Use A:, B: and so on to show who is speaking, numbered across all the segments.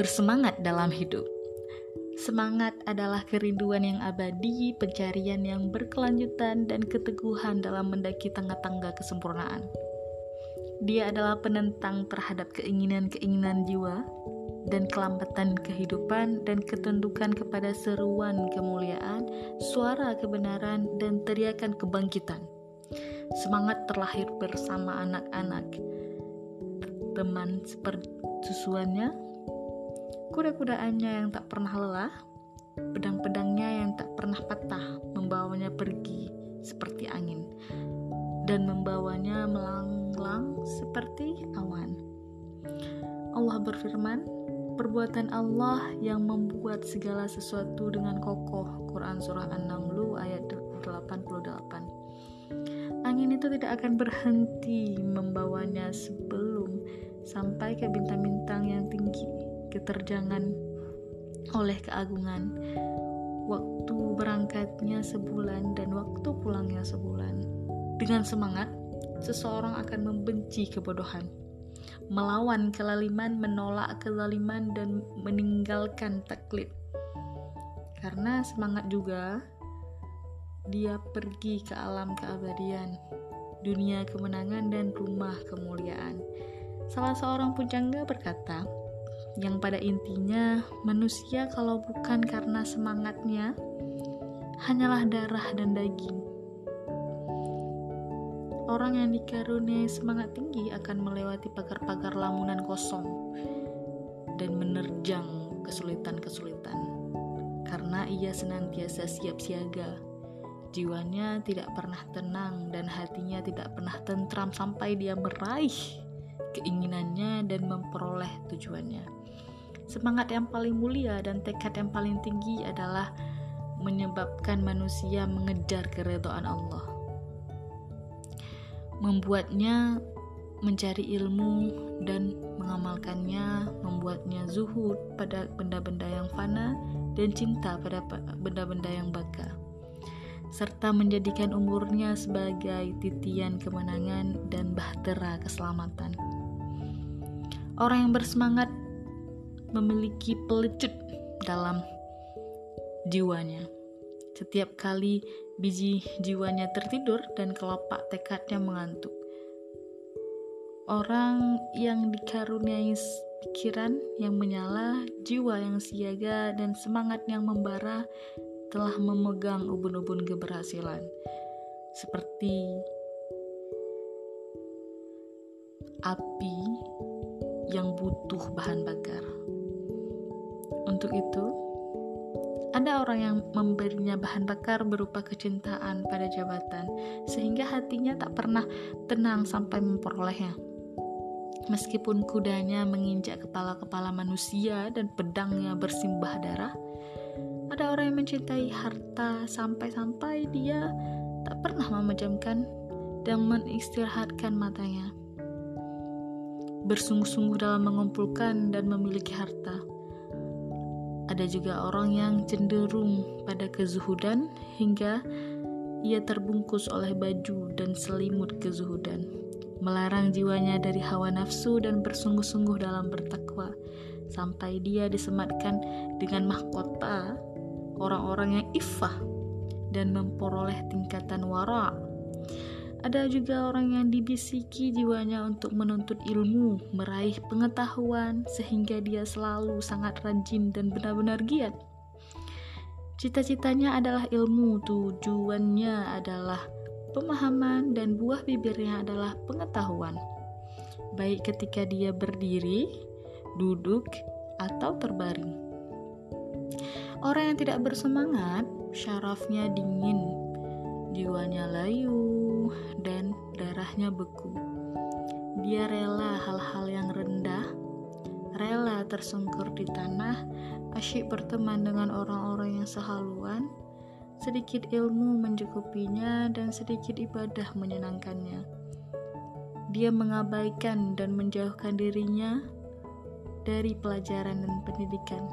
A: bersemangat dalam hidup. Semangat adalah kerinduan yang abadi, pencarian yang berkelanjutan, dan keteguhan dalam mendaki tangga-tangga kesempurnaan. Dia adalah penentang terhadap keinginan-keinginan jiwa dan kelambatan kehidupan dan ketundukan kepada seruan kemuliaan, suara kebenaran, dan teriakan kebangkitan. Semangat terlahir bersama anak-anak, teman sepersusuannya, kuda-kudaannya yang tak pernah lelah, pedang-pedangnya yang tak pernah patah, membawanya pergi seperti angin, dan membawanya melanglang seperti awan. Allah berfirman, perbuatan Allah yang membuat segala sesuatu dengan kokoh. Quran Surah An-Naml ayat 88. Angin itu tidak akan berhenti membawanya sebelum sampai ke bintang-bintang yang tinggi, keterjangan oleh keagungan. Waktu berangkatnya sebulan dan waktu pulangnya sebulan. Dengan semangat, seseorang akan membenci kebodohan, melawan kelaliman, menolak kezaliman, dan meninggalkan taklid. Karena semangat juga, dia pergi ke alam keabadian, dunia kemenangan, dan rumah kemuliaan. Salah seorang pujangga berkata, yang pada intinya manusia kalau bukan karena semangatnya, hanyalah darah dan daging Orang yang dikaruniai semangat tinggi akan melewati pagar-pagar lamunan kosong dan menerjang kesulitan-kesulitan. Karena ia senantiasa siap siaga. Jiwanya tidak pernah tenang dan hatinya tidak pernah tentram sampai dia meraih keinginannya dan memperoleh tujuannya. Semangat yang paling mulia dan tekad yang paling tinggi adalah menyebabkan manusia mengejar keredoan Allah membuatnya mencari ilmu dan mengamalkannya, membuatnya zuhud pada benda-benda yang fana dan cinta pada benda-benda yang baka, serta menjadikan umurnya sebagai titian kemenangan dan bahtera keselamatan. Orang yang bersemangat memiliki pelecut dalam jiwanya. Setiap kali biji jiwanya tertidur dan kelopak tekadnya mengantuk. Orang yang dikaruniai pikiran yang menyala, jiwa yang siaga, dan semangat yang membara telah memegang ubun-ubun keberhasilan. Seperti api yang butuh bahan bakar. Untuk itu, ada orang yang memberinya bahan bakar berupa kecintaan pada jabatan, sehingga hatinya tak pernah tenang sampai memperolehnya. Meskipun kudanya menginjak kepala-kepala manusia dan pedangnya bersimbah darah, ada orang yang mencintai harta sampai-sampai dia tak pernah memejamkan dan menistirahatkan matanya. Bersungguh-sungguh dalam mengumpulkan dan memiliki harta ada juga orang yang cenderung pada kezuhudan hingga ia terbungkus oleh baju dan selimut kezuhudan, melarang jiwanya dari hawa nafsu dan bersungguh-sungguh dalam bertakwa, sampai dia disematkan dengan mahkota orang-orang yang ifah dan memperoleh tingkatan wara' Ada juga orang yang dibisiki jiwanya untuk menuntut ilmu, meraih pengetahuan, sehingga dia selalu sangat rajin dan benar-benar giat. Cita-citanya adalah ilmu, tujuannya adalah pemahaman, dan buah bibirnya adalah pengetahuan. Baik ketika dia berdiri, duduk, atau terbaring. Orang yang tidak bersemangat, syarafnya dingin, jiwanya layu, dan darahnya beku. Dia rela hal-hal yang rendah, rela tersungkur di tanah, asyik berteman dengan orang-orang yang sehaluan, sedikit ilmu mencukupinya dan sedikit ibadah menyenangkannya. Dia mengabaikan dan menjauhkan dirinya dari pelajaran dan pendidikan.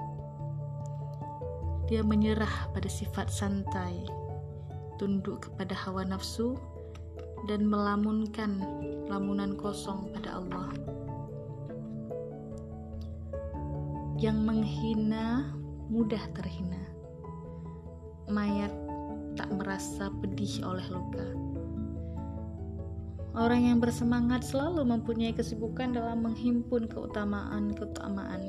A: Dia menyerah pada sifat santai, tunduk kepada hawa nafsu, dan melamunkan lamunan kosong pada Allah. yang menghina mudah terhina. Mayat tak merasa pedih oleh luka. Orang yang bersemangat selalu mempunyai kesibukan dalam menghimpun keutamaan-keutamaan,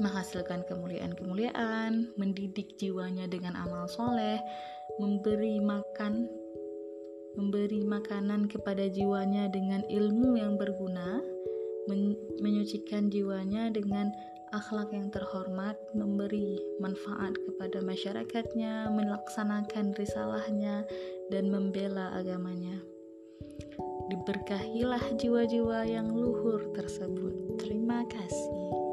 A: menghasilkan kemuliaan-kemuliaan, mendidik jiwanya dengan amal soleh, memberi makan, memberi makanan kepada jiwanya dengan ilmu yang berguna, men menyucikan jiwanya dengan akhlak yang terhormat, memberi manfaat kepada masyarakatnya, melaksanakan risalahnya, dan membela agamanya. Diberkahilah jiwa-jiwa yang luhur tersebut. Terima kasih.